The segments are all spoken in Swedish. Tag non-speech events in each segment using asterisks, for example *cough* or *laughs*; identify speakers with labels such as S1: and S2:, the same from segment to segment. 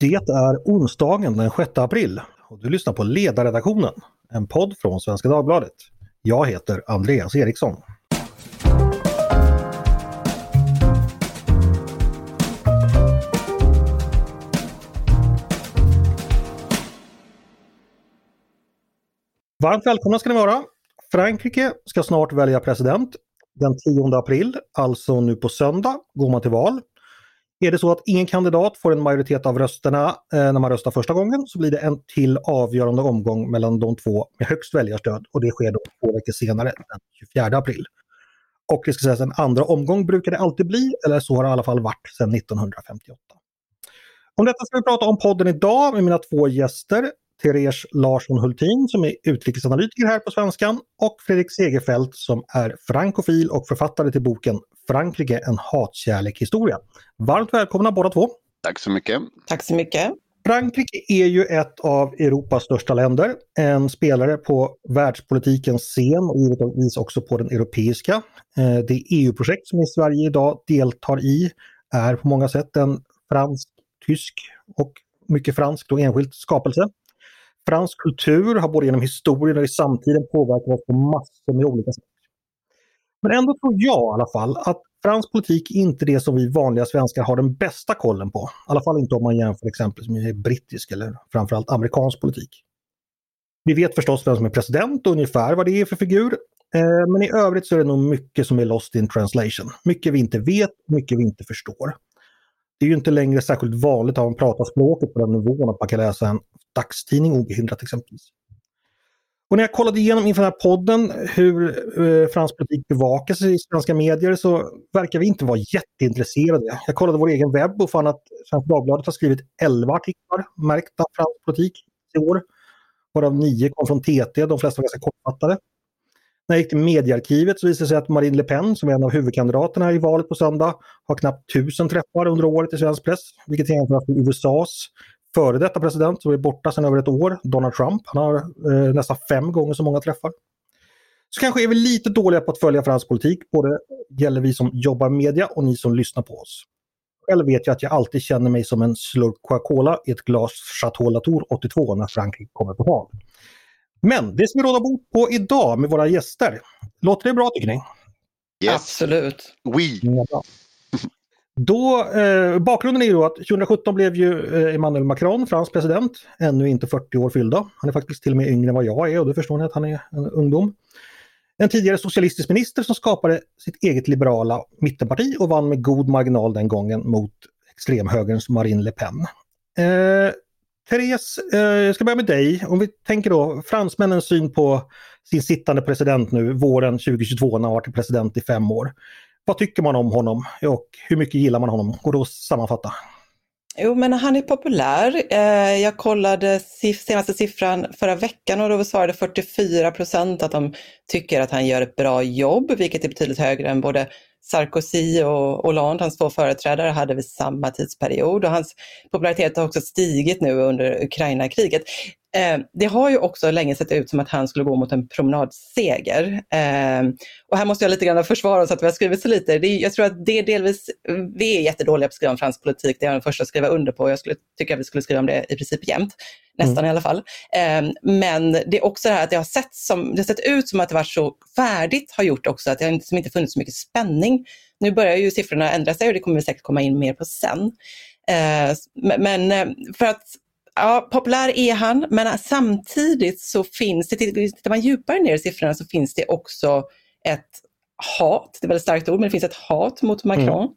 S1: Det är onsdagen den 6 april och du lyssnar på Ledarredaktionen, en podd från Svenska Dagbladet. Jag heter Andreas Eriksson. Varmt välkomna ska ni vara! Frankrike ska snart välja president. Den 10 april, alltså nu på söndag, går man till val. Är det så att ingen kandidat får en majoritet av rösterna eh, när man röstar första gången så blir det en till avgörande omgång mellan de två med högst väljarstöd och det sker då två veckor senare, den 24 april. Och det ska sägas en andra omgång brukar det alltid bli, eller så har det i alla fall varit sedan 1958. Om detta ska vi prata om podden idag med mina två gäster. Therese Larsson Hultin som är utrikesanalytiker här på Svenskan och Fredrik Segerfeldt som är frankofil och författare till boken Frankrike en hatkärlek-historia. Varmt välkomna båda två!
S2: Tack så mycket!
S3: Tack så mycket!
S1: Frankrike är ju ett av Europas största länder, en spelare på världspolitikens scen och givetvis också på den europeiska. Eh, det EU-projekt som i Sverige idag deltar i är på många sätt en fransk-tysk och mycket fransk och enskilt skapelse. Fransk kultur har både genom historien och i samtiden påverkat oss på massor med olika sätt. Men ändå tror jag i alla fall att fransk politik är inte det som vi vanliga svenskar har den bästa kollen på. I alla fall inte om man jämför exempelvis med brittisk eller framförallt amerikansk politik. Vi vet förstås vem som är president och ungefär vad det är för figur. Eh, men i övrigt så är det nog mycket som är lost in translation. Mycket vi inte vet, mycket vi inte förstår. Det är ju inte längre särskilt vanligt att man pratar språket på den nivån att man kan läsa en dagstidning obehindrat exempelvis. Och när jag kollade igenom inför den här podden hur eh, fransk politik bevakas i svenska medier så verkar vi inte vara jätteintresserade. Jag kollade vår egen webb och fann att Svenska Dagbladet har skrivit 11 artiklar märkta fransk politik i år. Varav 9 kom från TT, de flesta var ganska kortfattade. När jag gick till mediearkivet så visade det sig att Marine Le Pen, som är en av huvudkandidaterna i valet på söndag, har knappt tusen träffar under året i svensk press, vilket jämförs med USAs före detta president som är borta sedan över ett år, Donald Trump. Han har eh, nästan fem gånger så många träffar. Så kanske är vi lite dåliga på att följa fransk politik, både gäller vi som jobbar med media och ni som lyssnar på oss. Själv vet jag att jag alltid känner mig som en slurk Coca-Cola i ett glas Chateau Latour 82 när Frankrike kommer på tal. Men det ska vi råda bot på idag med våra gäster. Låter det bra tycker ni?
S3: Yes. Absolut.
S2: Oui.
S1: Ja, då, eh, bakgrunden är ju då att 2017 blev ju eh, Emmanuel Macron fransk president, ännu inte 40 år fyllda. Han är faktiskt till och med yngre än vad jag är och då förstår ni att han är en ungdom. En tidigare socialistisk minister som skapade sitt eget liberala mittenparti och vann med god marginal den gången mot extremhögerns Marine Le Pen. Eh, Therese, eh, jag ska börja med dig. Om vi tänker då fransmännens syn på sin sittande president nu våren 2022 när han varit president i fem år. Vad tycker man om honom och hur mycket gillar man honom? Går det att sammanfatta?
S3: Jo, men han är populär. Eh, jag kollade senaste siffran förra veckan och då svarade 44 procent att de tycker att han gör ett bra jobb, vilket är betydligt högre än både Sarkozy och Hollande, hans två företrädare, hade vid samma tidsperiod och hans popularitet har också stigit nu under Ukraina-kriget. Eh, det har ju också länge sett ut som att han skulle gå mot en promenadseger. Eh, och här måste jag lite grann försvara oss att vi har skrivit så lite. Det, jag tror att det är delvis, vi är jättedåliga på att skriva om fransk politik, det är jag den första att skriva under på. Jag skulle tycka att vi skulle skriva om det i princip jämt, nästan mm. i alla fall. Eh, men det är också det här att det har sett, som, det har sett ut som att det var så färdigt har gjort också att det har inte, inte funnits så mycket spänning. Nu börjar ju siffrorna ändra sig och det kommer vi säkert komma in mer på sen. Eh, men eh, för att Ja, populär är han, men samtidigt så finns det, tittar man djupare ner i siffrorna så finns det också ett hat, det är väldigt starkt ord, men det finns ett hat mot Macron.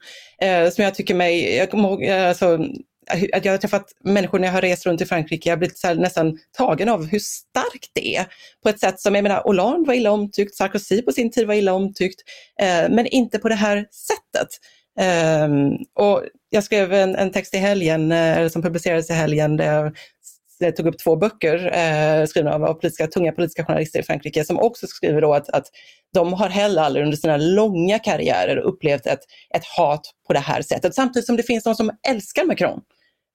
S3: Mm. Eh, som jag tycker mig, jag kommer eh, alltså, att jag har träffat människor när jag har rest runt i Frankrike, jag har blivit nästan tagen av hur starkt det är. På ett sätt som, jag menar, Hollande var illa omtyckt, Sarkozy på sin tid var illa omtyckt, eh, men inte på det här sättet. Um, och jag skrev en, en, text i helgen, eh, som publicerades i helgen, där jag, jag tog upp två böcker eh, skrivna av politiska, tunga politiska journalister i Frankrike som också skriver då att, att de har heller aldrig under sina långa karriärer upplevt ett, ett hat på det här sättet. Samtidigt som det finns de som älskar Macron.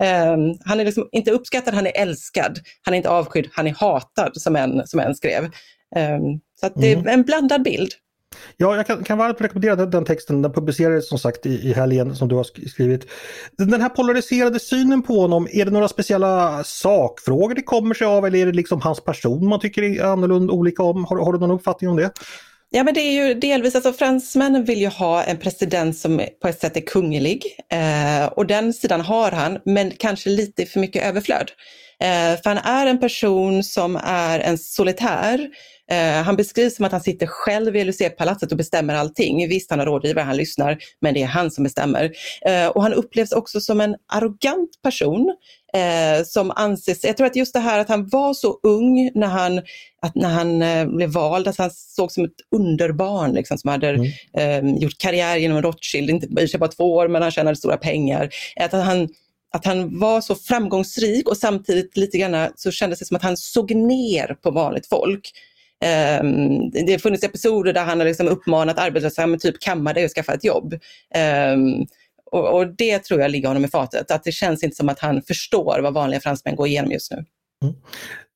S3: Um, han är liksom inte uppskattad, han är älskad. Han är inte avskydd, han är hatad, som en, som en skrev. Um, så det är mm. en blandad bild.
S1: Ja, jag kan, kan varmt rekommendera den, den, texten. Den publicerades som sagt i, i helgen som du har skrivit. Den här polariserade synen på honom, är det några speciella sakfrågor det kommer sig av eller är det liksom hans person man tycker är annorlunda olika om? Har, har du någon uppfattning om det?
S3: Ja men det är ju delvis, alltså fransmännen vill ju ha en president som på ett sätt är kunglig eh, och den sidan har han, men kanske lite för mycket överflöd. Eh, för han är en person som är en solitär. Eh, han beskrivs som att han sitter själv i Élysée-palatset och bestämmer allting. Visst, han har rådgivare, han lyssnar, men det är han som bestämmer. Eh, och han upplevs också som en arrogant person eh, som anses, jag tror att just det här att han var så ung när han, att när han eh, blev vald, att han såg som ett underbarn liksom, som hade mm. eh, gjort karriär genom Rothschild, inte bara två år men han tjänade stora pengar. Att han, att han var så framgångsrik och samtidigt lite grann så kändes det som att han såg ner på vanligt folk. Um, det har funnits episoder där han har liksom uppmanat arbetslösa, men typ kamma dig och skaffa ett jobb. Um, och, och, det tror jag ligger honom i fatet, att det känns inte som att han förstår vad vanliga fransmän går igenom just nu. Mm.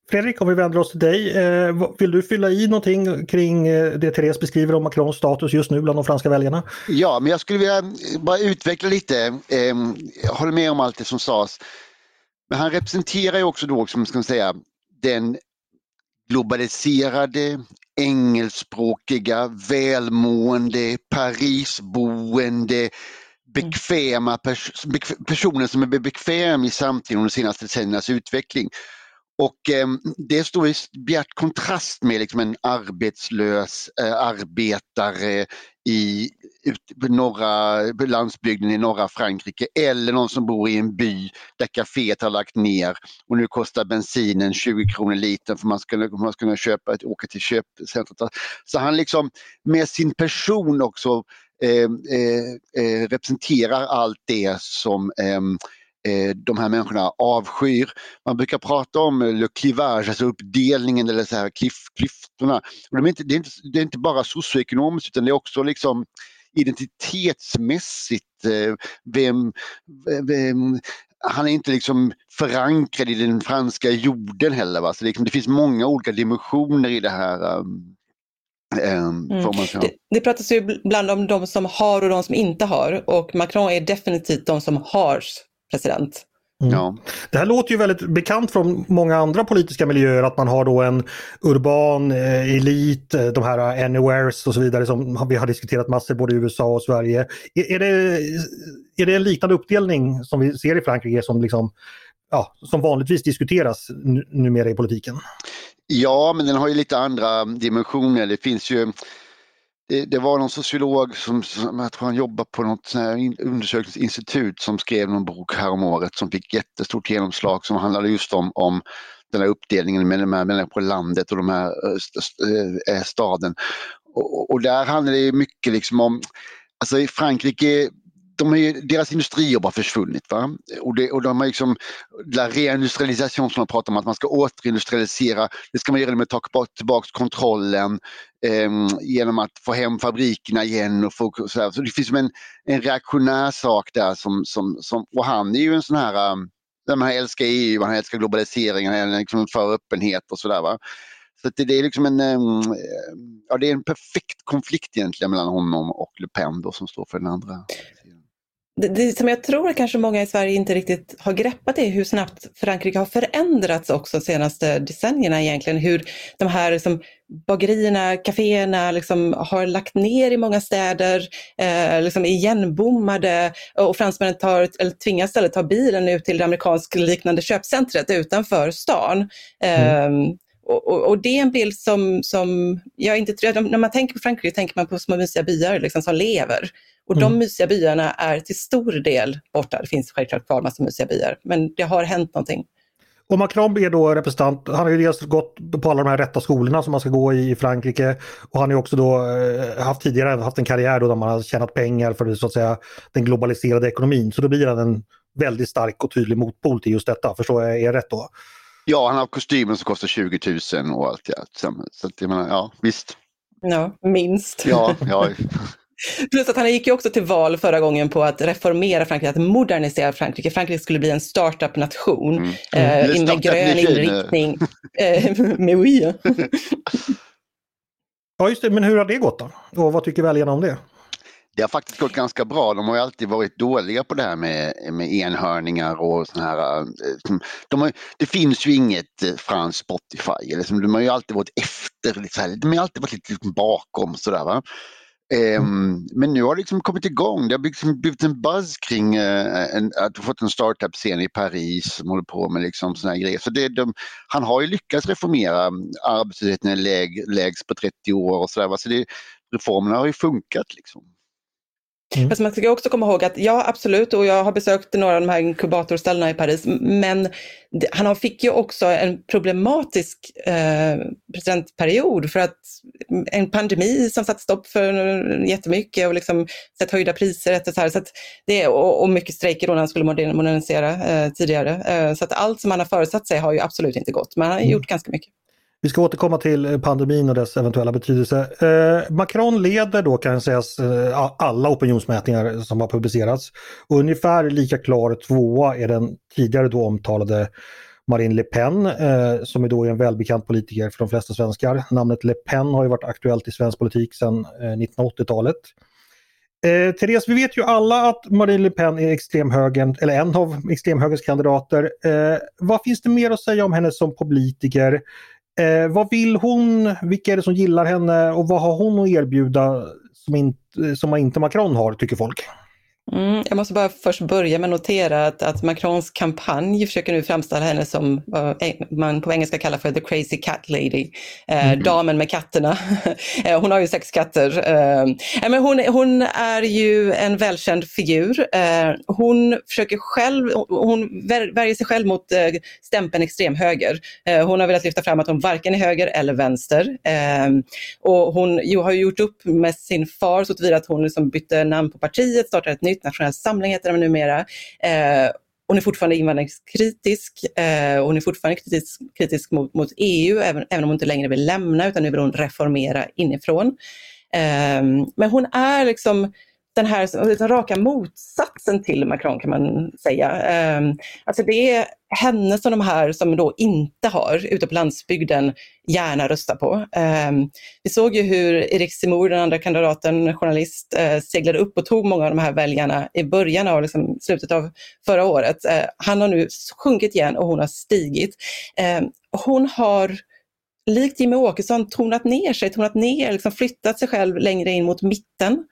S1: Fredrik, om vi vänder oss till dig. Eh, vill du fylla i någonting kring eh, det Therese beskriver om Macrons status just nu bland de franska väljarna?
S2: Ja, men jag skulle vilja bara utveckla lite. Ehm, jag håller med om allt det som sades. Men han representerar ju också då, som ska man säga, den globaliserade, engelskspråkiga, välmående, Parisboende, bekväma pers personer som är bekväm i samtiden och de senaste decenniernas utveckling. Och eh, det står i bjärt kontrast med liksom en arbetslös eh, arbetare i ut, norra landsbygden i norra Frankrike eller någon som bor i en by där kaféet har lagt ner och nu kostar bensinen 20 kronor liter för man ska, man ska kunna köpa ett, åka till köpcentret. Så han liksom med sin person också ehm, eh, eh, representerar allt det som eh, de här människorna avskyr. Man brukar prata om le clivage, alltså uppdelningen eller så här klyf, klyftorna. Och de är inte, det, är inte, det är inte bara socioekonomiskt utan det är också liksom identitetsmässigt. Eh, vem, vem, han är inte liksom förankrad i den franska jorden heller. Va? Så det, liksom, det finns många olika dimensioner i det här. Um,
S3: Mm. Det, det pratas ju ibland om de som har och de som inte har och Macron är definitivt de som har president.
S1: Mm. Ja. Det här låter ju väldigt bekant från många andra politiska miljöer att man har då en urban eh, elit, eh, de här anywheres och så vidare som vi har diskuterat massor både i USA och Sverige. Är, är, det, är det en liknande uppdelning som vi ser i Frankrike som, liksom, ja, som vanligtvis diskuteras numera i politiken?
S2: Ja, men den har ju lite andra dimensioner. Det finns ju det, det, var någon sociolog som, som, jag tror han jobbar på något undersökningsinstitut som skrev någon bok häromåret som fick jättestort genomslag som handlade just om, om den här uppdelningen mellan de här människorna på landet och de här äh, staden. Och, och, där handlar det mycket liksom om, alltså i Frankrike de är, deras industrijobb har försvunnit. Va? Och, det, och de har liksom, la reindustrialisation som man pratar om, att man ska återindustrialisera, det ska man göra genom att ta tillbaka kontrollen eh, genom att få hem fabrikerna igen. Och få, så, så det finns en, en reaktionär sak där som, som, som, och han är ju en sån här um, han älskar EU, han älskar globaliseringen, han är liksom för öppenhet och sådär. Så det, det, är liksom en, ehm, ja, det är en perfekt konflikt egentligen mellan honom och Le Pen då, som står för den andra
S3: det, det, som jag tror kanske många i Sverige inte riktigt har greppat är hur snabbt Frankrike har förändrats också de senaste decennierna egentligen. Hur de här liksom, bagerierna, kaféerna liksom, har lagt ner i många städer, eh, liksom igenbommade och fransmännen tar, eller tvingas istället ta bilen ut till det amerikansk liknande köpcentret utanför stan. Mm. Eh, och, och, och, det är en bild som, som jag inte tror, när man tänker på Frankrike tänker man på små mysiga byar liksom, som lever. Och mm. de mysiga byarna är till stor del borta. Det finns självklart kvar massa mysiga byar, men det har hänt någonting.
S1: Och Macron är då representant, han har ju dels gått på alla de här rätta skolorna som man ska gå i i Frankrike och han har också då eh, haft tidigare haft en karriär då där man har tjänat pengar för så att säga den globaliserade ekonomin. Så då blir han en väldigt stark och tydlig motpol till just detta. Förstår jag er rätt då?
S2: Ja, han har kostymen som kostar 20 000 och allt. Ja. Så att jag menar, ja visst.
S3: Ja, minst.
S2: Ja, ja. *laughs*
S3: Plus att han gick ju också till val förra gången på att reformera Frankrike, att modernisera Frankrike. Frankrike skulle bli en startup-nation mm. mm. *laughs* eh, med grön inriktning. eh, mais oui.
S1: Ja, just det. Men hur har det gått då? Och vad tycker väljarna om det?
S2: Det har faktiskt gått ganska bra. De har ju alltid varit dåliga på det här med, med enhörningar och sådana här. Eh, de har, det finns ju inget eh, franskt Spotify. Liksom, de har ju alltid varit efter, liksom, de har alltid varit lite liksom bakom sådär. Va? Mm. Ehm, men nu har det liksom kommit igång. Det har liksom blivit en buzz kring eh, en, att ha fått en startup-scen i Paris som håller på med liksom såna grejer. Så det, de, han har ju lyckats reformera arbetslösheten är läg, lägst på 30 år och sådär. Så det, reformerna har ju funkat. Liksom.
S3: Mm. Fast man ska också komma ihåg att ja, absolut, och jag har besökt några av de här inkubatorställena i Paris, men det, han fick ju också en problematisk eh, presidentperiod för att en pandemi som satte stopp för jättemycket och liksom sett höjda priser etc. Så att det, och, och mycket strejker då när han skulle modernisera eh, tidigare. Eh, så att allt som han har föresatt sig har ju absolut inte gått, men han har mm. gjort ganska mycket.
S1: Vi ska återkomma till eh, pandemin och dess eventuella betydelse. Eh, Macron leder då kan sägas eh, alla opinionsmätningar som har publicerats. Och ungefär lika klar tvåa är den tidigare då omtalade Marine Le Pen eh, som är då en välbekant politiker för de flesta svenskar. Namnet Le Pen har ju varit aktuellt i svensk politik sedan eh, 1980-talet. Eh, Therese, vi vet ju alla att Marine Le Pen är extremhögern, eller en av extremhögerns kandidater. Eh, vad finns det mer att säga om henne som politiker? Eh, vad vill hon? Vilka är det som gillar henne och vad har hon att erbjuda som, in, som inte Macron har, tycker folk?
S3: Mm, jag måste bara först börja med att notera att, att Macrons kampanj försöker nu framställa henne som vad man på engelska kallar för the crazy cat lady, eh, mm. damen med katterna. *laughs* Eh, hon har ju sex katter. Eh, men hon, hon, är ju en välkänd figur. Eh, hon försöker själv, hon värjer sig själv mot eh, stämpeln extremhöger. Eh, hon har velat lyfta fram att hon varken är höger eller vänster. Eh, och hon jo, har gjort upp med sin far så tillvida att hon liksom bytte namn på partiet, startade ett nytt Internationell Nationell samling heter de numera. Eh, hon är fortfarande invandringskritisk. Eh, hon är fortfarande kritisk, kritisk mot, mot EU, även, även om hon inte längre vill lämna, utan nu vill hon reformera inifrån. Eh, men hon är liksom den här den raka motsatsen till Macron kan man säga. Ehm, alltså det är henne som de här som då inte har ute på landsbygden gärna röstar på. Ehm, vi såg ju hur Erik Simor, den andra kandidaten, journalist, eh, seglade upp och tog många av de här väljarna i början av liksom, slutet av förra året. Eh, han har nu sjunkit igen och hon har stigit. Ehm, hon har likt Jimmie Åkesson tonat ner sig, tonat ner, liksom flyttat sig själv längre in mot mitten.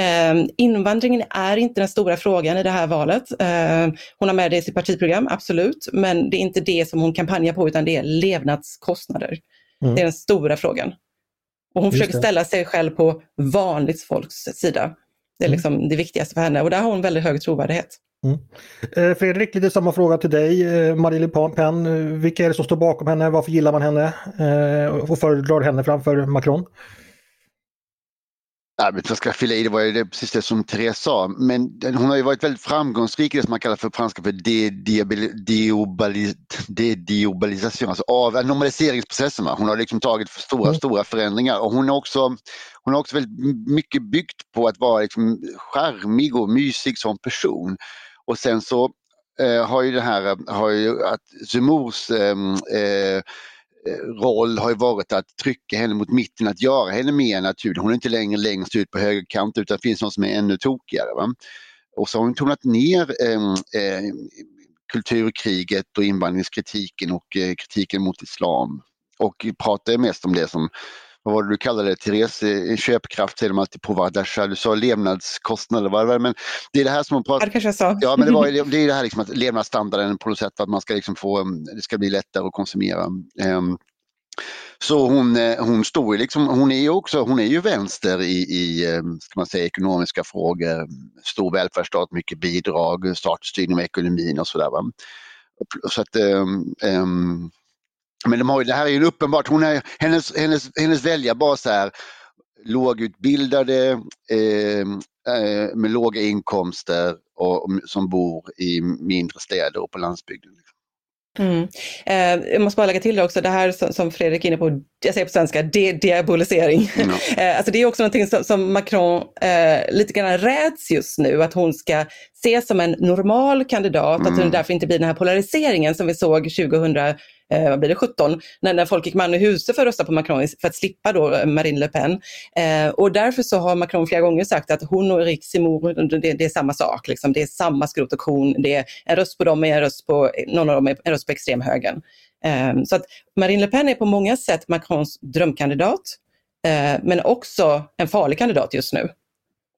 S3: Eh, invandringen är inte den stora frågan i det här valet. Eh, hon har med det i sitt partiprogram, absolut, men det är inte det som hon kampanjar på utan det är levnadskostnader. Mm. Det är den stora frågan. Och hon Just försöker det. ställa sig själv på vanligt folks sida. Det är mm. liksom det viktigaste för henne och där har hon väldigt hög trovärdighet. Mm.
S1: Eh, Fredrik, lite samma fråga till dig. Eh, Marie Le Pen, vilka är det som står bakom henne? Varför gillar man henne eh, och föredrar henne framför Macron?
S2: Jag vet vad ska fylla i, det var ju det, precis det som Therese sa. Men hon har ju varit väldigt framgångsrik i det som man kallar för franska för deobbalisation, alltså av normaliseringsprocessen. Hon har liksom tagit stora, mm. stora förändringar och hon har också, hon har också väldigt mycket byggt på att vara liksom charmig och mysig som person. Och sen så eh, har ju det här, har ju att Zemmours ehm, eh, roll har ju varit att trycka henne mot mitten, att göra henne mer naturlig. Hon är inte längre längst ut på högerkant utan det finns någon som är ännu tokigare. Va? Och så har hon tonat ner ehm, eh, eh, kulturkriget och invandringskritiken och eh, kritiken mot islam. Och pratar mest om det som vad var det du kallade det, Therese? Köpkraft säger de alltid på Vardasha. Du sa levnadskostnader, var Men det är det här som man pratar...
S3: Kanske jag sa.
S2: Ja, men det, var, det är det här liksom att levnadsstandarden på något sätt, att man ska liksom få, det ska bli lättare att konsumera. Um, så hon, eh, hon står liksom, hon är ju också, hon är ju vänster i, i ehm, ska man säga, ekonomiska frågor, stor välfärdsstat, mycket bidrag, startstyrning av ekonomin och sådär. Så att, um, men de har, det här är ju uppenbart, hon är, hennes, hennes, hennes väljarbas är lågutbildade eh, eh, med låga inkomster och, som bor i mindre städer och på landsbygden.
S3: Mm. Eh, jag måste bara lägga till det också, det här som, som Fredrik är inne på, jag säger på svenska, de diabolisering. Mm. *laughs* eh, alltså det är också någonting som, som Macron eh, lite grann räds just nu, att hon ska ses som en normal kandidat, mm. att det därför inte blir den här polariseringen som vi såg 2000 eh, vad blir det, 17, när, när folk gick man i huset för att rösta på Macron för att slippa då eh, Marine Le Pen. Eh, och därför så har Macron flera gånger sagt att hon och Eric Zemmour, det, det, är samma sak, liksom. det är samma skrot och korn, det är en röst på dem är en röst på, någon av dem är en röst på extremhögern. Eh, så att Marine Le Pen är på många sätt Macrons drömkandidat, eh, men också en farlig kandidat just nu.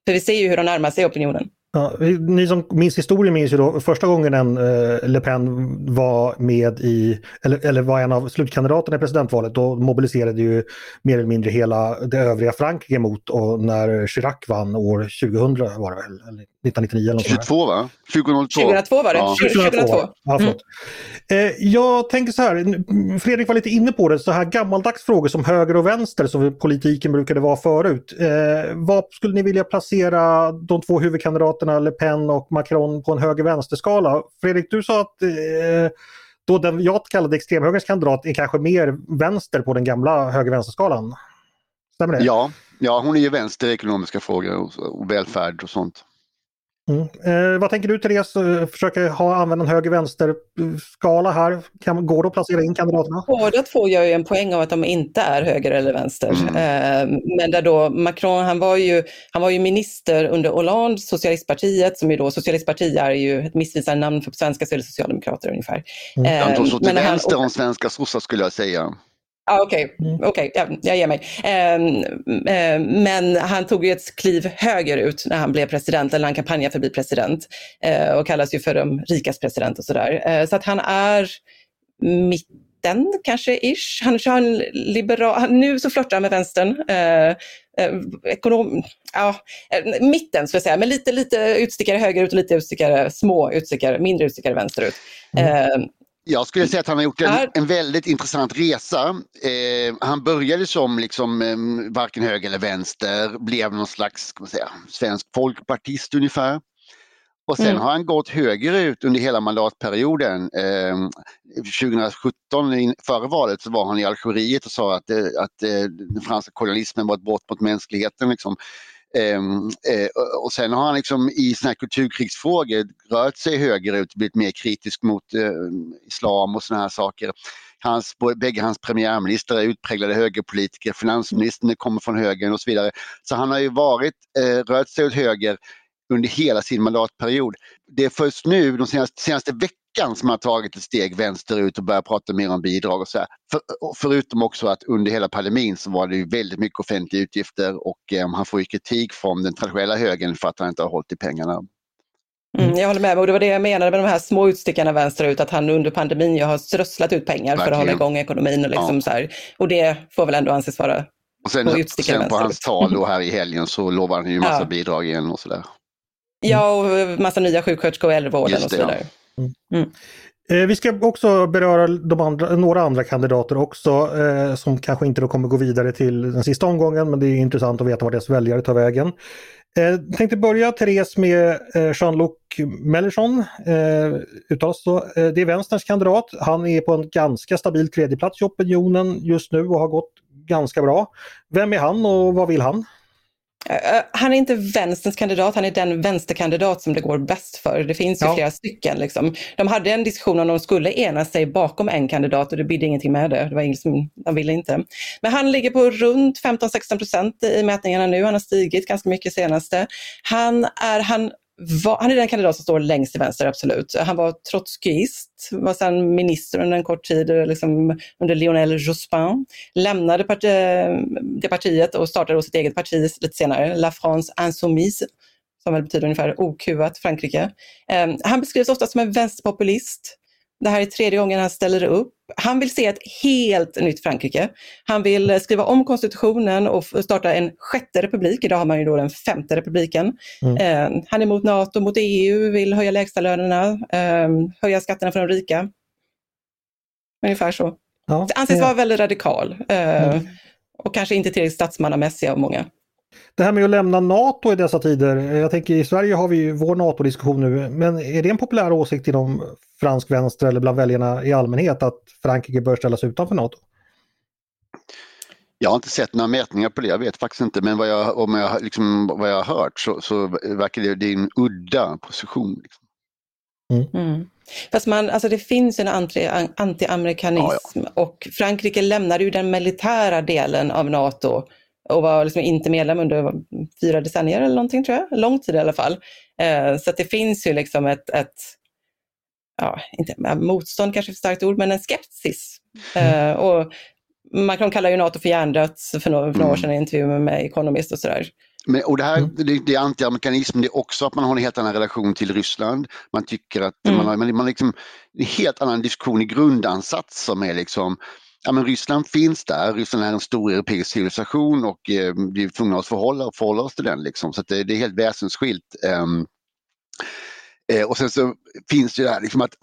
S3: För vi ser ju hur de närmar sig opinionen.
S1: Ja, ni som minns historien minns ju då första gången en eh, Le Pen var med i, eller, eller var en av slutkandidaterna i presidentvalet, då mobiliserade ju mer eller mindre hela det övriga Frankrike mot och när Chirac vann år 2000 var det väl, eller 1999 eller
S2: 22 va? 2002.
S3: 2002 var det. Ja. 2002.
S1: Ja, mm. eh, jag tänker så här, Fredrik var lite inne på det, så här gammaldags frågor som höger och vänster som politiken brukade vara förut. Eh, vad skulle ni vilja placera de två huvudkandidaterna Le Pen och Macron på en höger-vänster-skala? Fredrik, du sa att eh, då den jag kallade extremhögerns kandidat är kanske mer vänster på den gamla höger-vänster-skalan. Stämmer det?
S2: Ja, ja, hon är ju vänster i ekonomiska frågor och, och välfärd och sånt.
S1: Mm. Eh, vad tänker du Therese? Eh, försöka ha, använda en höger-vänster-skala här. Kan, går det att placera in kandidaterna?
S3: Båda två gör ju en poäng av att de inte är höger eller vänster. Mm. Eh, men där då Macron, han var, ju, han var ju minister under Hollande, Socialistpartiet, som ju då, Socialistpartiet är ju ett missvisande namn för svenska så är det Socialdemokrater ungefär.
S2: Mm. Eh, de står till vänster om svenska sossar skulle jag säga.
S3: Ah, Okej, okay. Mm. okay. jag, jag ger mig. Eh, eh, men han tog ju ett kliv högerut när han blev president, eller han kampanjade för att bli president. Eh, och kallas ju för de rikas president och sådär. Eh, så att han är mitten kanske, ish. Han är en liberal, nu så flörtar han med vänstern. Eh, ekonom, ja, mitten skulle jag säga, men lite, lite utstickare högerut och lite utstickare, små utstickare, mindre utstickare vänsterut. Mm.
S2: Jag skulle säga att han har gjort en, en väldigt intressant resa. Eh, han började som liksom, eh, varken höger eller vänster, blev någon slags ska man säga, svensk folkpartist ungefär. Och sen mm. har han gått högerut under hela mandatperioden. Eh, 2017, före valet, så var han i Algeriet och sa att, eh, att eh, den franska kolonialismen var ett brott mot mänskligheten. Liksom. Ehm, eh, och sen har han liksom i såna här kulturkrigsfrågor rört sig högerut, blivit mer kritisk mot eh, islam och såna här saker. Hans, bägge hans premiärministrar är utpräglade högerpolitiker, finansministern kommer från högern och så vidare. Så han har ju varit, eh, rört sig åt höger under hela sin mandatperiod. Det är först nu, de senaste, senaste veckan, som han tagit ett steg vänsterut och börjat prata mer om bidrag och så För, förutom också att under hela pandemin så var det ju väldigt mycket offentliga utgifter och eh, han får ju kritik från den traditionella högern för att han inte har hållit i pengarna.
S3: Mm, jag håller med, och det var det jag menade med de här små utstickarna vänsterut, att han under pandemin ju har strösslat ut pengar Verkligen. för att hålla igång ekonomin. Och, liksom ja. så här. och det får väl ändå anses vara
S2: och sen, sen på hans tal då här i helgen så lovar han ju massa ja. bidrag igen och sådär.
S3: Ja, och massa nya sjuksköterskor och äldrevården och så vidare. Mm.
S1: Mm. Eh, vi ska också beröra de andra, några andra kandidater också eh, som kanske inte då kommer gå vidare till den sista omgången men det är intressant att veta var deras väljare tar vägen. Eh, tänkte börja Therese med eh, Jean-Luc Mélenchon. Eh, uttalas. Eh, det är vänsterns kandidat. Han är på en ganska stabil tredjeplats i opinionen just nu och har gått ganska bra. Vem är han och vad vill han?
S3: Eh, han är inte vänsterns kandidat, han är den vänsterkandidat som det går bäst för. Det finns ju ja. flera stycken. Liksom. De hade en diskussion om de skulle ena sig bakom en kandidat och det bidde ingenting med det. det var liksom, de ville inte. Men han ligger på runt 15-16 procent i mätningarna nu. Han har stigit ganska mycket senaste. Han är, han var, han är den kandidat som står längst till vänster, absolut. Han var trotskist, var sedan minister under en kort tid liksom, under Lionel Jospin. Lämnade part, eh, det partiet och startade sitt eget parti lite senare, La France Insoumise, som väl betyder ungefär okuvat Frankrike. Um, han beskrivs ofta som en vänsterpopulist. Det här är tredje gången han ställer upp. Han vill se ett helt nytt Frankrike. Han vill skriva om konstitutionen och starta en sjätte republik. Idag har man ju då den femte republiken. Mm. Eh, han är mot NATO, mot EU, vill höja lägstalönerna, eh, höja skatterna för de rika. Ungefär så. Ja, det anses vara väldigt radikal eh, mm. och kanske inte tillräckligt statsmannamässig av många.
S1: Det här med att lämna NATO i dessa tider, jag tänker i Sverige har vi ju vår NATO-diskussion nu, men är det en populär åsikt inom fransk vänster eller bland väljarna i allmänhet att Frankrike bör ställas utanför NATO?
S2: Jag har inte sett några mätningar på det, jag vet faktiskt inte, men vad jag, om jag, liksom, vad jag har hört så, så verkar det, det är en udda position. Liksom.
S3: Mm. Mm. Fast man, alltså det finns en anti-amerikanism ja, ja. och Frankrike lämnade ju den militära delen av NATO och var liksom inte medlem under fyra decennier eller någonting tror jag, lång tid i alla fall. Eh, så det finns ju liksom ett, ett ja, inte motstånd kanske är för starkt ord, men en skepsis. Mm. Eh, och Macron kallar ju NATO för hjärndött för några, för några år mm. sedan i en intervju med Economist och sådär.
S2: Men, och det här mm. det, det är antiamerikanism, det är också att man har en helt annan relation till Ryssland. Man tycker att mm. man har man, man liksom, en helt annan diskussion i grundansats som är liksom Ja, men Ryssland finns där, Ryssland är en stor europeisk civilisation och eh, vi är tvungna att förhålla, förhålla oss till den. Liksom. Så det, det, är helt väsensskilt. Um, eh, och sen så finns det här liksom att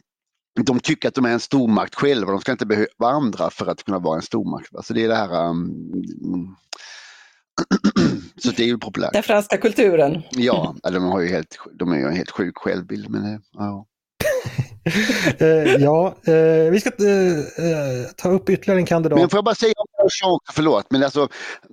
S2: *clears throat* de tycker att de är en stormakt själva, de ska inte behöva andra för att kunna vara en stormakt. Alltså det är det här um, *clears throat* så det är ju populärt.
S3: Den franska kulturen.
S2: Ja, de, har ju helt, de är ju en helt sjuk självbild. Men, eh, ja.
S1: Uh, *laughs* ja, uh, vi ska uh, ta upp ytterligare en kandidat.
S2: Men får jag bara säga om förlåt, men alltså,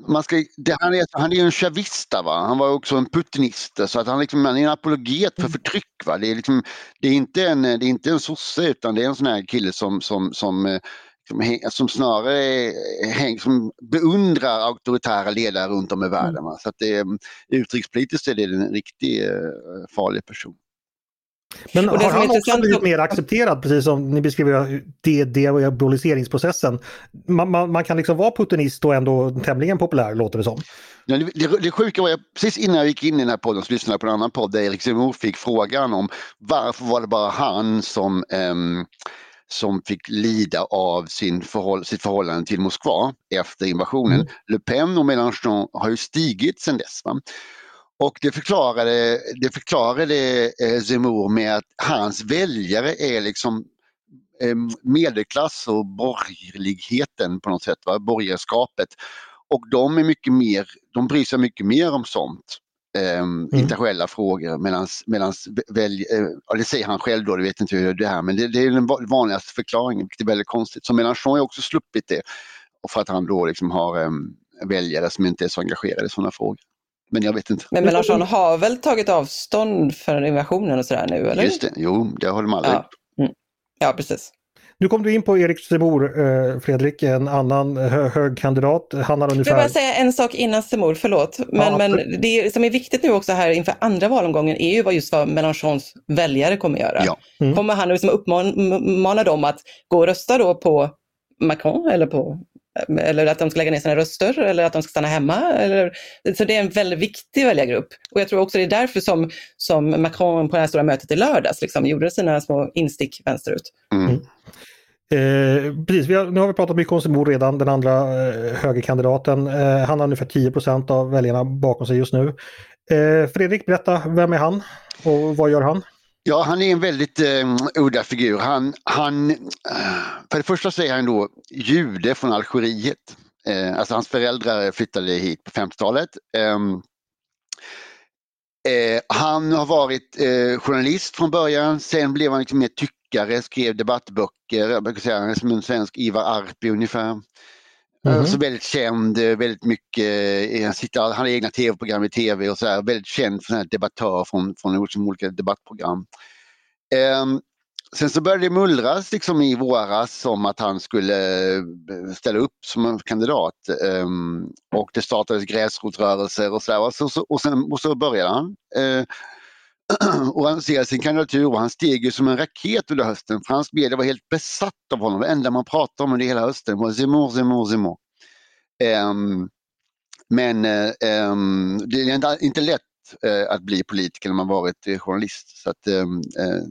S2: man ska, det, han, är, han är ju en chavista, va? han var också en putinist, så att han, liksom, han är en apologet för mm. förtryck. Va? Det, är liksom, det, är inte en, det är inte en sosse utan det är en sån här kille som, som, som som, som snarare häng, som beundrar auktoritära ledare runt om i världen. Mm. Så att det, utrikespolitiskt är det en riktigt farlig person.
S1: Men har han också blivit mer accepterad, precis som ni beskriver det, diaboliseringsprocessen? Man, man, man, kan liksom vara putinist och ändå tämligen populär, låter det som.
S2: Ja, det, det, det sjuka var, jag, precis innan jag gick in i den här podden så lyssnade jag på en annan podd där Erik Zemmour fick frågan om varför var det bara han som um, som fick lida av sin förhåll, sitt förhållande till Moskva efter invasionen. Mm. Le Pen och Mélenchon har ju stigit sedan dess. Va? Och det förklarade, det förklarade eh, Zemmour med att hans väljare är liksom eh, medelklass och borgerligheten på något sätt, va? borgerskapet. Och de är mycket mer, de bryr sig mycket mer om sånt. Eh, mm. internationella frågor medans, medans välj, eh, ja, det säger han själv då, det vet inte hur det är men det, det är den vanligaste förklaringen, vilket är väldigt konstigt. Så Mélenchon har också sluppit det. Och för att han då liksom har eh, väljare som inte är så engagerade i sådana frågor. Men jag vet inte.
S3: Men Mélenchon har väl tagit avstånd för invasionen och sådär nu eller?
S2: Just det, jo det har de aldrig
S3: ja. Mm. Ja, precis.
S1: Nu kom du in på Erik Semor, eh, Fredrik, en annan hö högkandidat. Han har ungefär...
S3: Jag vill bara säga en sak innan Semor, förlåt. Men, ja, men det som är viktigt nu också här inför andra valomgången är ju vad just vad Mélenchons väljare kommer göra. Ja. Mm. Kommer han liksom uppmana dem att gå och rösta då på Macron eller på eller att de ska lägga ner sina röster eller att de ska stanna hemma. Eller, så det är en väldigt viktig väljargrupp. Och jag tror också det är därför som, som Macron på det här stora mötet i lördags liksom, gjorde sina små instick vänsterut. Mm.
S1: Eh, precis, vi har, nu har vi pratat mycket om Simon redan, den andra eh, högerkandidaten. Eh, han har ungefär 10% av väljarna bakom sig just nu. Eh, Fredrik, berätta, vem är han och vad gör han?
S2: Ja, han är en väldigt eh, udda figur. Han, han, eh, för det första så är han då jude från Algeriet. Eh, alltså hans föräldrar flyttade hit på 50-talet. Eh, eh, han har varit eh, journalist från början, sen blev han liksom mer tyckare, skrev debattböcker, jag brukar säga som en svensk Ivar Arpi ungefär. Mm. Alltså väldigt känd, eh, väldigt mycket, eh, han, sitter, han har egna tv-program i tv och så här, väldigt känd för debattör från, från olika debattprogram. Um, sen så började det mullras liksom i våras om att han skulle eh, ställa upp som en kandidat. Um, och det startades gräsrotsrörelser och så, och så, och, sen, och så började han. Uh, *clears throat* och han sin kandidatur och han steg ju som en raket under hösten. Fransk media var helt besatt av honom. Det enda man pratade om under hela hösten var Zemmour, Zemmour, Zemmour. Um, men um, det är inte, inte lätt uh, att bli politiker när man varit uh, journalist. Så att, um, uh,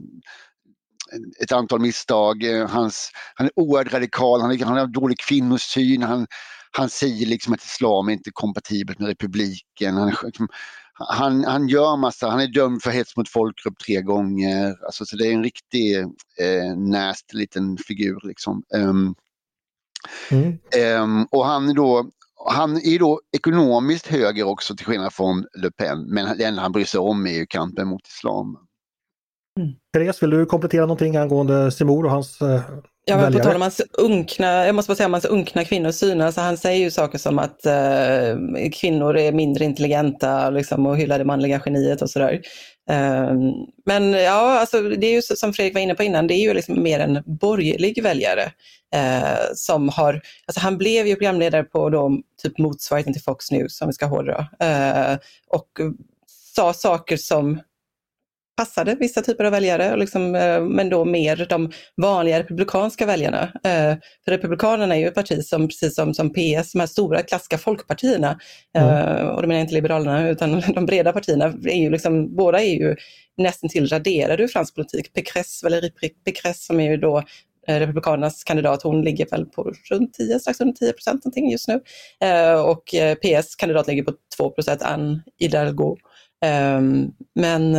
S2: ett antal misstag. Hans, han är oerhört radikal, han, han har dålig kvinnosyn. Han, han säger liksom att islam är inte kompatibelt med republiken. Han, liksom, han, han gör massa, han är dömd för hets mot folkgrupp tre gånger. Alltså, så det är en riktig eh, näst liten figur liksom. Um, mm. um, och han är då han är då ekonomiskt höger också till skillnad från Le Pen, men det enda han bryr sig om är ju kampen mot islam.
S1: Mm. Therese, vill du komplettera någonting angående Simor och hans eh,
S3: Ja, men på tal om hans unkna, jag måste bara säga om hans unkna kvinnosyn, alltså han säger ju saker som att eh, kvinnor är mindre intelligenta liksom, och hyllar det manliga geniet och sådär. Ehm, men ja, alltså, det är ju som Fredrik var inne på innan, det är ju liksom mer en borgerlig väljare eh, som har, alltså han blev ju programledare på då, typ motsvarigheten till Fox News, om vi ska hårdra, eh, och sa saker som passade vissa typer av väljare, liksom, eh, men då mer de vanliga republikanska väljarna. Eh, för Republikanerna är ju ett parti som, precis som, som PS, de här stora klassiska folkpartierna, mm. och då menar jag inte Liberalerna, utan *laughs* de breda partierna, är ju liksom, båda är ju nästan till raderade ur fransk politik. Pécresse, Valérie Pécresse som är ju då Republikanernas kandidat, hon ligger väl på runt 10, strax under 10 procent någonting just nu. och PS kandidat ligger på 2 procent, Anne Hidalgo. men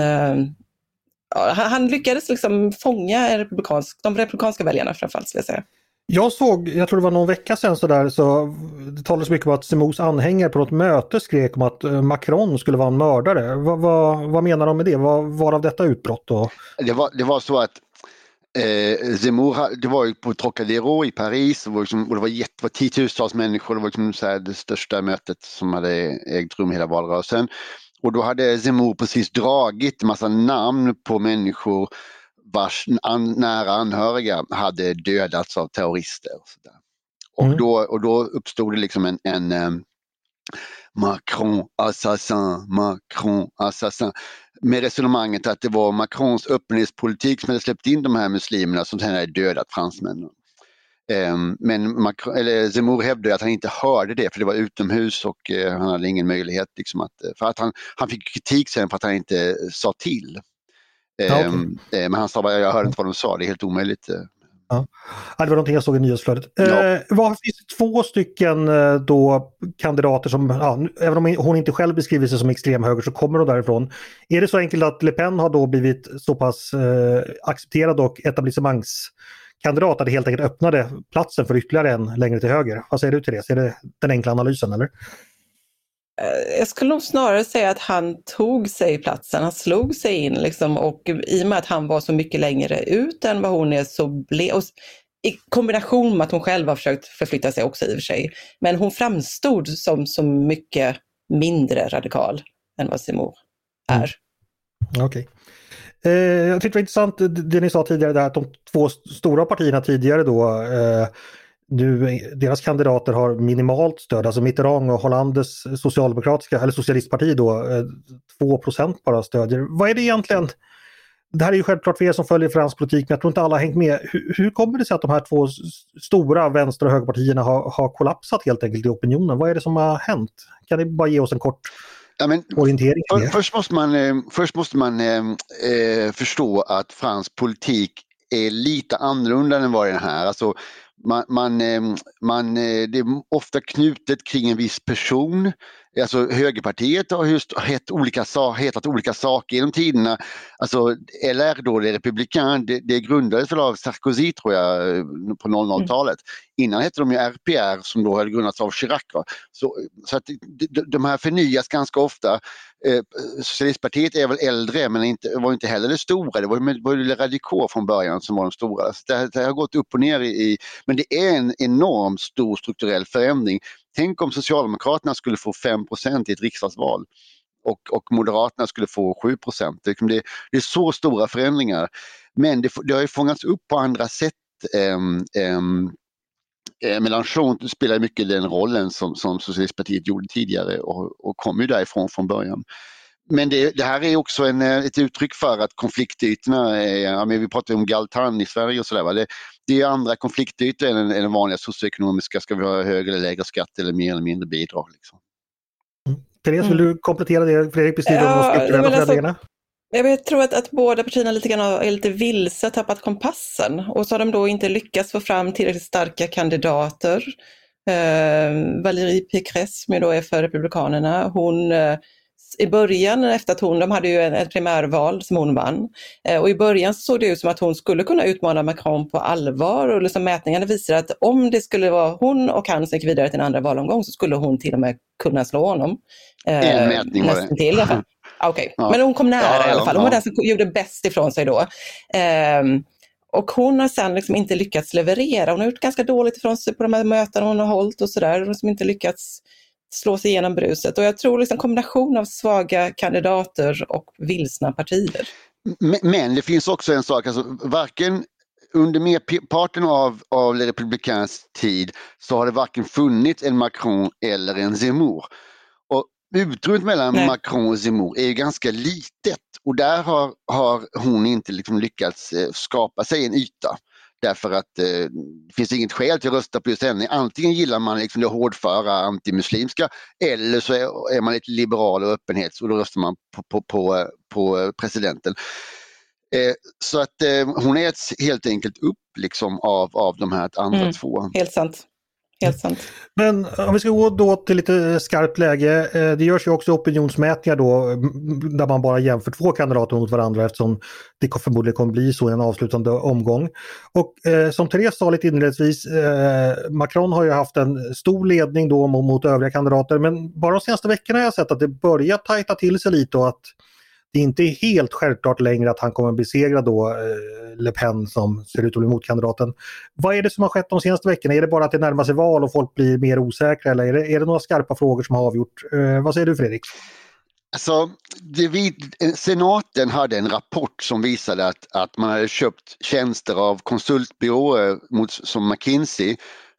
S3: han lyckades liksom fånga republikansk, de republikanska väljarna framförallt skulle jag säga.
S1: Jag såg, jag tror det var någon vecka sedan så där, så det talades mycket om att Simons anhängare på något möte skrek om att eh, Macron skulle vara en mördare. Vad, vad, vad menar de med det? Vad var av detta utbrott? Då?
S2: Det, var, det var så att eh, Zemmour, det var ju på Trocadero i Paris och det var, liksom, och det var, tiotusentals människor. Det var liksom så här det största mötet som hade ägt rum hela valrörelsen. Och då hade Zemmour precis dragit massa namn på människor vars an, nära anhöriga hade dödats av terrorister. Och, så och, mm. då, och då uppstod det liksom en, en um, Macron assassin, Macron assassin. Med resonemanget att det var Macrons öppenhetspolitik som hade släppt in de här muslimerna som sedan hade dödat fransmännen. Ehm, men Macron, eller Zemmour hävdade att han inte hörde det för det var utomhus och eh, han hade ingen möjlighet. Liksom att, eh, för att han, han fick kritik sen för att han inte sa till. Ja, okay. Ehm, eh, men han sa bara, jag hörde inte vad de sa, det är helt omöjligt.
S1: Ja. det var någonting jag såg i nyhetsflödet. Ja. Eh, vad, finns två stycken då kandidater som, ja, även om hon inte själv beskriver sig som extremhöger så kommer hon därifrån. Är det så enkelt att Le Pen har då blivit så pass eh, accepterad och etablissemangs kandidat att det helt enkelt öppnade platsen för ytterligare en längre till höger. Vad säger du till det? Är det den enkla analysen eller?
S3: Eh, jag skulle nog snarare säga att han tog sig platsen, han slog sig in liksom och i och med att han var så mycket längre ut än vad hon är så blev, i kombination med att hon själv har försökt förflytta sig också i och för sig, men hon framstod som så mycket mindre radikal än vad Simor är. Mm.
S1: Okej. Okay. Eh, jag tyckte det var intressant det ni sa tidigare, där att de två stora partierna tidigare då eh, nu, deras kandidater har minimalt stöd, alltså Mitterrand och Hollandes socialdemokratiska, eller socialistparti då, eh, 2 bara stödjer. Vad är det egentligen? Det här är ju självklart för er som följer fransk politik, men jag tror inte alla har hängt med. Hur, hur kommer det sig att de här två stora vänster och högerpartierna har, har kollapsat helt enkelt i opinionen? Vad är det som har hänt? Kan ni bara ge oss en kort Ja, men, orientering
S2: för, först måste man, eh, först måste man eh, eh, förstå att fransk politik är lite annorlunda än vad den här. Alltså, man, man, eh, man, det är ofta knutet kring en viss person Alltså högerpartiet har just het olika, hetat olika saker genom tiderna. Alltså LR då, det Republikan, det, det grundades väl av Sarkozy tror jag på 00-talet. Mm. Innan hette de ju RPR som då hade grundats av Chirac. Så, så att de, de här förnyas ganska ofta. Eh, socialistpartiet är väl äldre men inte, var inte heller det stora. Det var, var ju Radikor från början som var de stora. Så det, det har gått upp och ner i, i, men det är en enormt stor strukturell förändring. Tänk om Socialdemokraterna skulle få 5% i ett riksdagsval och, och Moderaterna skulle få 7 det, liksom det, det är så stora förändringar. Men det, det har ju fångats upp på andra sätt. äm, äm, Mélenchon spelar mycket den rollen som, som Socialistpartiet gjorde tidigare och, och kom ju därifrån från början. Men det, det, här är också en, ett uttryck för att konfliktytorna, är, ja, vi pratar om Galtan i Sverige och sådär, det, det är andra konfliktytor än, än den vanliga socioekonomiska, ska vi ha högre eller lägre skatt eller mer eller mindre bidrag. Liksom.
S1: Mm. Therese, vill du komplettera det Fredrik beskriver ja, om de strukturella alltså, förändringarna?
S3: Jag tror att, att båda partierna lite grann är lite vilse, tappat kompassen och så har de då inte lyckats få fram tillräckligt starka kandidater. Eh, Valérie Pécresse som då är för Republikanerna, hon eh, i början efter att hon, de hade ju ett primärval som hon vann. Eh, och i början såg det ut som att hon skulle kunna utmana Macron på allvar och liksom mätningarna visar att om det skulle vara hon och han som gick vidare till en andra valomgång så skulle hon till och med kunna slå honom.
S2: Eh, en mätning var det.
S3: Till, okay. ja. Men hon kom nära ja, i alla fall. Hon var den som gjorde bäst ifrån sig då. Um, och hon har sen liksom inte lyckats leverera. Hon har gjort ganska dåligt ifrån sig på de här mötena hon har hållit och sådär. Hon har liksom inte lyckats slå sig igenom bruset. Och jag tror liksom kombination av svaga kandidater och vilsna partier.
S2: Men det finns också en sak, alltså varken under merparten av, av republikans tid så har det varken funnits en Macron eller en Zemmour. Utrymmet mellan Nej. Macron och Zemmour är ganska litet och där har, har hon inte liksom lyckats eh, skapa sig en yta. Därför att eh, det finns inget skäl till att rösta på just henne. Antingen gillar man liksom det hårdföra antimuslimska eller så är, är man lite liberal och öppenhet och då röstar man på, på, på, på presidenten. Eh, så att eh, hon äts helt enkelt upp liksom av, av de här andra mm, två.
S3: Helt sant. Helt sant.
S1: Men eh, om vi ska gå då till lite eh, skarpt läge. Eh, det görs ju också opinionsmätningar då där man bara jämför två kandidater mot varandra eftersom det förmodligen kommer bli så i en avslutande omgång. Och eh, som Therese sa lite inledningsvis, eh, Macron har ju haft en stor ledning då mot, mot övriga kandidater men bara de senaste veckorna har jag sett att det börjar tajta till sig lite och att det är inte helt självklart längre att han kommer besegra då eh, Le Pen som ser ut att bli motkandidaten. Vad är det som har skett de senaste veckorna? Är det bara att det närmar sig val och folk blir mer osäkra eller är det, är det några skarpa frågor som har avgjort? Eh, vad säger du Fredrik?
S2: Alltså, det, senaten hade en rapport som visade att, att man hade köpt tjänster av konsultbyråer mot, som McKinsey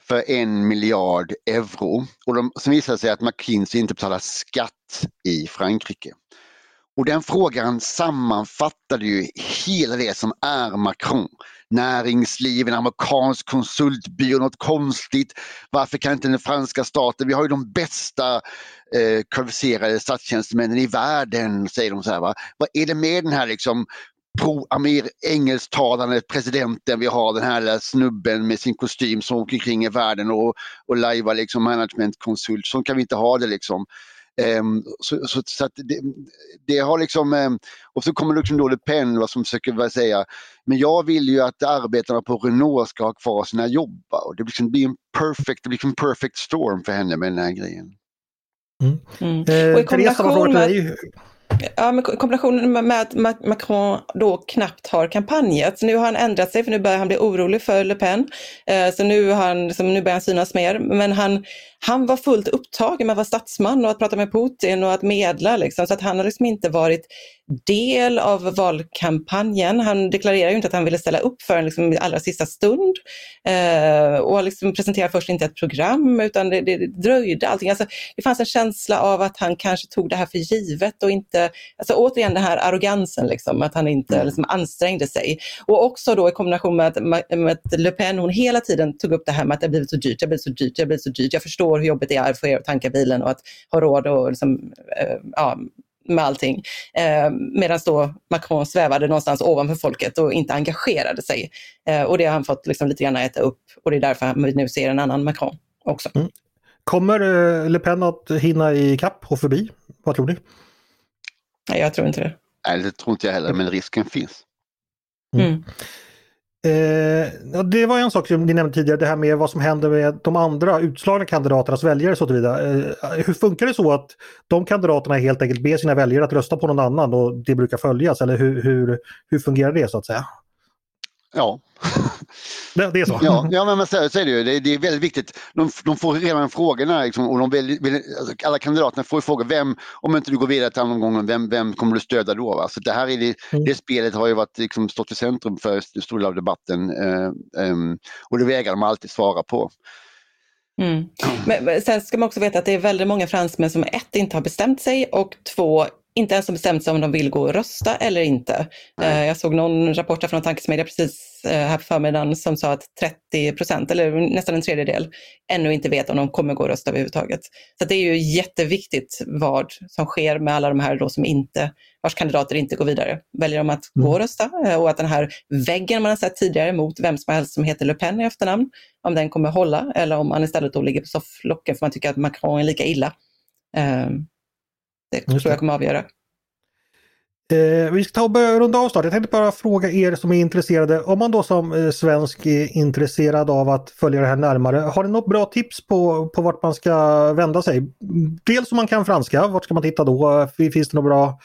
S2: för en miljard euro. Och de, som visade sig att McKinsey inte betalar skatt i Frankrike. Och den frågan sammanfattade ju hela det som är Macron. Näringsliv, en amerikansk konsultbyrå, något konstigt. Varför kan inte den franska staten, vi har ju de bästa eh, kvalificerade statstjänstemännen i världen, säger de så här. Va? Vad är det med den här liksom pro-engelsktalande presidenten vi har, den här snubben med sin kostym som åker kring i världen och, och lajvar liksom managementkonsult. Så kan vi inte ha det liksom. Um, så, så, så det, det, har liksom, um, och så kommer liksom då Le Pen vad som försöker säga, men jag vill ju att arbetarna på Renault ska ha kvar sina jobb. Och det liksom blir en perfect, det blir en perfect storm för henne med den här grejen.
S1: Mm. Mm. Eh, och i kombination med...
S3: Ja, men kombinationen med att Macron då knappt har kampanjat. Så nu har han ändrat sig för nu börjar han bli orolig för Le Pen. Eh, så nu, har han, liksom, nu börjar han synas mer. Men han, han var fullt upptagen med att vara statsman och att prata med Putin och att medla. Liksom. Så att han har liksom inte varit del av valkampanjen. Han deklarerar ju inte att han ville ställa upp för liksom i allra sista stund. Eh, och liksom presenterade först inte ett program utan det, det, det dröjde allting. Alltså, det fanns en känsla av att han kanske tog det här för givet och inte, alltså återigen den här arrogansen, liksom, att han inte mm. liksom, ansträngde sig. Och också då i kombination med att, med att Le Pen, hon hela tiden tog upp det här med att det har blivit så dyrt, det har blivit så dyrt, det har blivit så dyrt. Jag förstår hur jobbigt det är för er att tanka bilen och att ha råd och liksom, eh, ja, med allting. Eh, Medan då Macron svävade någonstans ovanför folket och inte engagerade sig. Eh, och det har han fått liksom lite grann äta upp och det är därför vi nu ser en annan Macron också. Mm.
S1: Kommer eh, Le Pen att hinna i kapp och förbi? Vad tror ni?
S3: Nej, jag tror inte det.
S2: Nej, det tror inte jag heller, men risken finns.
S1: Mm. Mm. Eh, det var en sak som ni nämnde tidigare, det här med vad som händer med de andra utslagna kandidaternas väljare. Så vidare. Eh, hur funkar det så att de kandidaterna helt enkelt ber sina väljare att rösta på någon annan och det brukar följas? Eller hur, hur, hur fungerar det så att säga?
S2: Ja.
S1: Det, det, är så?
S2: Ja, ja men så, så är det ju. Det, det, är väldigt viktigt. De, de får redan frågorna liksom, och de vill, vill, alltså, alla kandidaterna får frågor. Vem, om inte du går vidare till andra omgången, vem, vem kommer du stödja då? Va? Så det här är det, mm. det spelet har ju varit, liksom, stått i centrum för stor del av debatten eh, um, och det vägrar de alltid svara på.
S3: Mm. Men, sen ska man också veta att det är väldigt många fransmän som ett, inte har bestämt sig och två, inte ens har bestämt sig om de vill gå och rösta eller inte. Nej. Eh, jag såg någon rapport från Tankesmedia precis eh, här på förmiddagen som sa att 30 procent, eller nästan en tredjedel, ännu inte vet om de kommer gå och rösta överhuvudtaget. Så det är ju jätteviktigt vad som sker med alla de här då som inte, vars kandidater inte går vidare. Väljer de att mm. gå och rösta eh, och att den här väggen man har sett tidigare mot vem som helst som heter Le Pen i efternamn, om den kommer hålla eller om man istället då ligger på sofflocken för man tycker att Macron är lika illa. Det tror jag kommer avgöra.
S1: Eh, vi ska ta och börja runda av snart. Jag tänkte bara fråga er som är intresserade, om man då som eh, svensk är intresserad av att följa det här närmare, har ni något bra tips på, på vart man ska vända sig? Dels om man kan franska, vart ska man titta då? Finns det några bra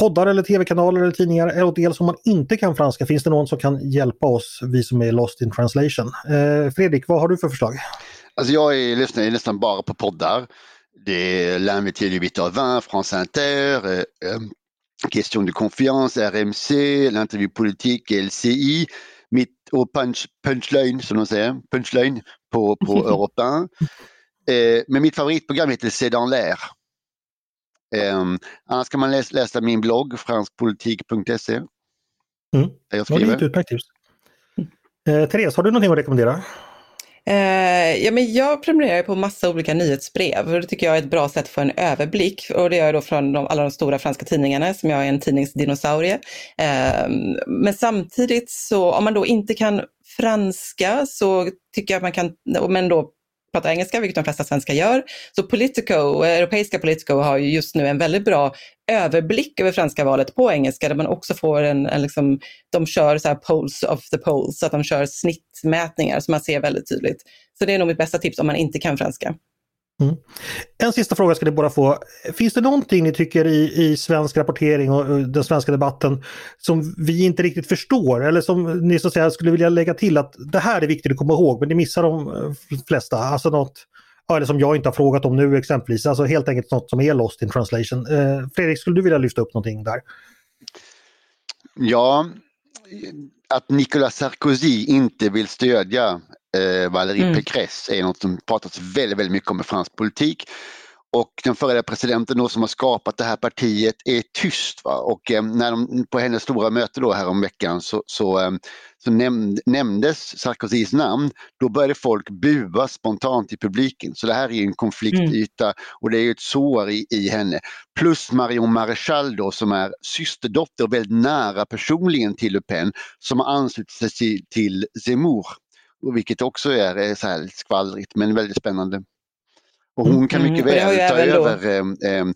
S1: poddar eller tv-kanaler eller tidningar? Och dels om man inte kan franska, finns det någon som kan hjälpa oss, vi som är lost in translation? Eh, Fredrik, vad har du för förslag?
S2: Alltså jag är, lyssnar nästan bara på poddar är l'invité du 8h20, France Inter, euh, euh, Question de confiance, RMC, l'interview politique, LCI, punch, punchline de säger, punchline på, på *laughs* Europe 1. Eh, men mitt favoritprogram heter dans l'air? Eh, annars kan man läsa, läsa min blogg franskpolitik.se.
S1: Mm. Jag skriver. Ja, det är ett utmärkt tips. Eh, Therese, har du någonting att rekommendera?
S3: Eh, ja, men jag prenumererar på massa olika nyhetsbrev och det tycker jag är ett bra sätt att få en överblick. Och det gör jag då från de, alla de stora franska tidningarna som jag är en tidningsdinosaurie. Eh, men samtidigt så om man då inte kan franska så tycker jag att man kan, men då pratar engelska, vilket de flesta svenskar gör. Så Politico, europeiska Politico har ju just nu en väldigt bra överblick över franska valet på engelska där man också får en, en liksom, de kör så här polls of the polls, så att de kör snittmätningar som man ser väldigt tydligt. Så det är nog mitt bästa tips om man inte kan franska.
S1: Mm. En sista fråga ska ni båda få. Finns det någonting ni tycker i, i svensk rapportering och den svenska debatten som vi inte riktigt förstår eller som ni så att säga skulle vilja lägga till att det här är viktigt att komma ihåg men ni missar de eh, flesta. Alltså något, eller som jag inte har frågat om nu exempelvis, alltså helt enkelt något som är lost in translation. Eh, Fredrik, skulle du vilja lyfta upp någonting där?
S2: Ja, att Nicolas Sarkozy inte vill stödja eh, Valérie mm. Pécresse är något som pratats väldigt, väldigt mycket om i fransk politik. Och den förra presidenten då som har skapat det här partiet är tyst. Va? Och eh, när de, på hennes stora möte då häromveckan så, så, eh, så näm nämndes Sarkozys namn. Då började folk bua spontant i publiken. Så det här är en konfliktyta mm. och det är ett sår i, i henne. Plus Marion Maréchal då som är systerdotter och väldigt nära personligen till Le Pen som har anslutit sig till, till Zemmour vilket också är så här skvallrigt men väldigt spännande. Och hon kan mycket mm, väl ta över. Eh, eh,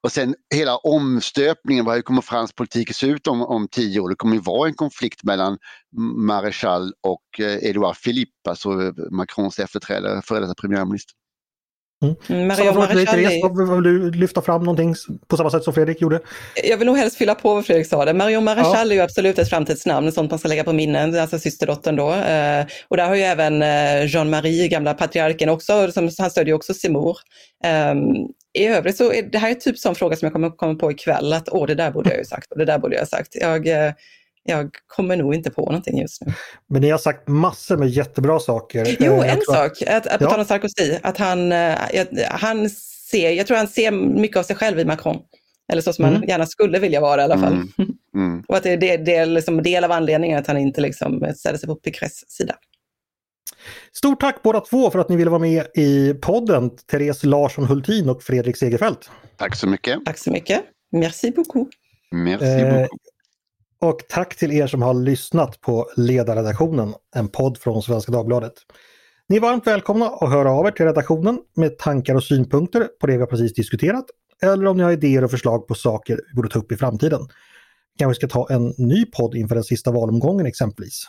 S2: och sen hela omstöpningen, vad kommer fransk politik se ut om, om tio år? Det kommer ju vara en konflikt mellan Maréchal och eh, Edouard Philippe, alltså Macrons efterträdare, före detta premiärminister.
S1: Mm. mm Maria Maréchal vill du lyfta fram någonting på samma sätt som Fredrik gjorde?
S3: Jag vill nog helst fylla på vad Fredrik sa. Marion Maréchal ja. är ju absolut ett framtidsnamn, sånt man ska lägga på minnen, alltså systerdottern då. Eh, och där har ju även eh, Jean-Marie, gamla patriarken också, som, han stödjer också Seymour. Eh, I övrigt så är det här är typ sån fråga som jag kommer komma på ikväll, att åh, det där borde jag ju sagt och det där borde jag ha sagt. Jag, jag kommer nog inte på någonting just nu.
S1: Men ni har sagt massor med jättebra saker.
S3: Jo, eh, en sak, att, att på tal om Sarkozy, att han, eh, han ser, jag tror han ser mycket av sig själv i Macron. Eller så som mm. han gärna skulle vilja vara i alla fall. Mm. Mm. *laughs* Och att det, det, det är liksom del av anledningen att han inte liksom ställer sig på Pécresses sida.
S1: Stort tack båda två för att ni ville vara med i podden, Therese Larsson Hultin och Fredrik Segerfeldt.
S2: Tack så mycket.
S3: Tack så mycket. Merci beaucoup.
S2: Merci eh, beaucoup.
S1: Och tack till er som har lyssnat på Ledarredaktionen, en podd från Svenska Dagbladet. Ni är varmt välkomna att höra av er till redaktionen med tankar och synpunkter på det vi har precis diskuterat. Eller om ni har idéer och förslag på saker vi borde ta upp i framtiden. Kanske ska ta en ny podd inför den sista valomgången exempelvis.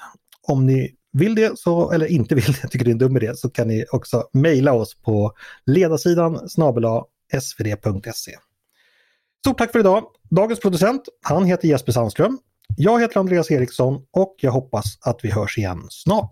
S1: Om ni vill det, så, eller inte vill det, *laughs* tycker det är en dum idé, så kan ni också mejla oss på ledarsidan snabel svd.se. Stort tack för idag! Dagens producent, han heter Jesper Sandström jag heter Andreas Eriksson och jag hoppas att vi hörs igen snart.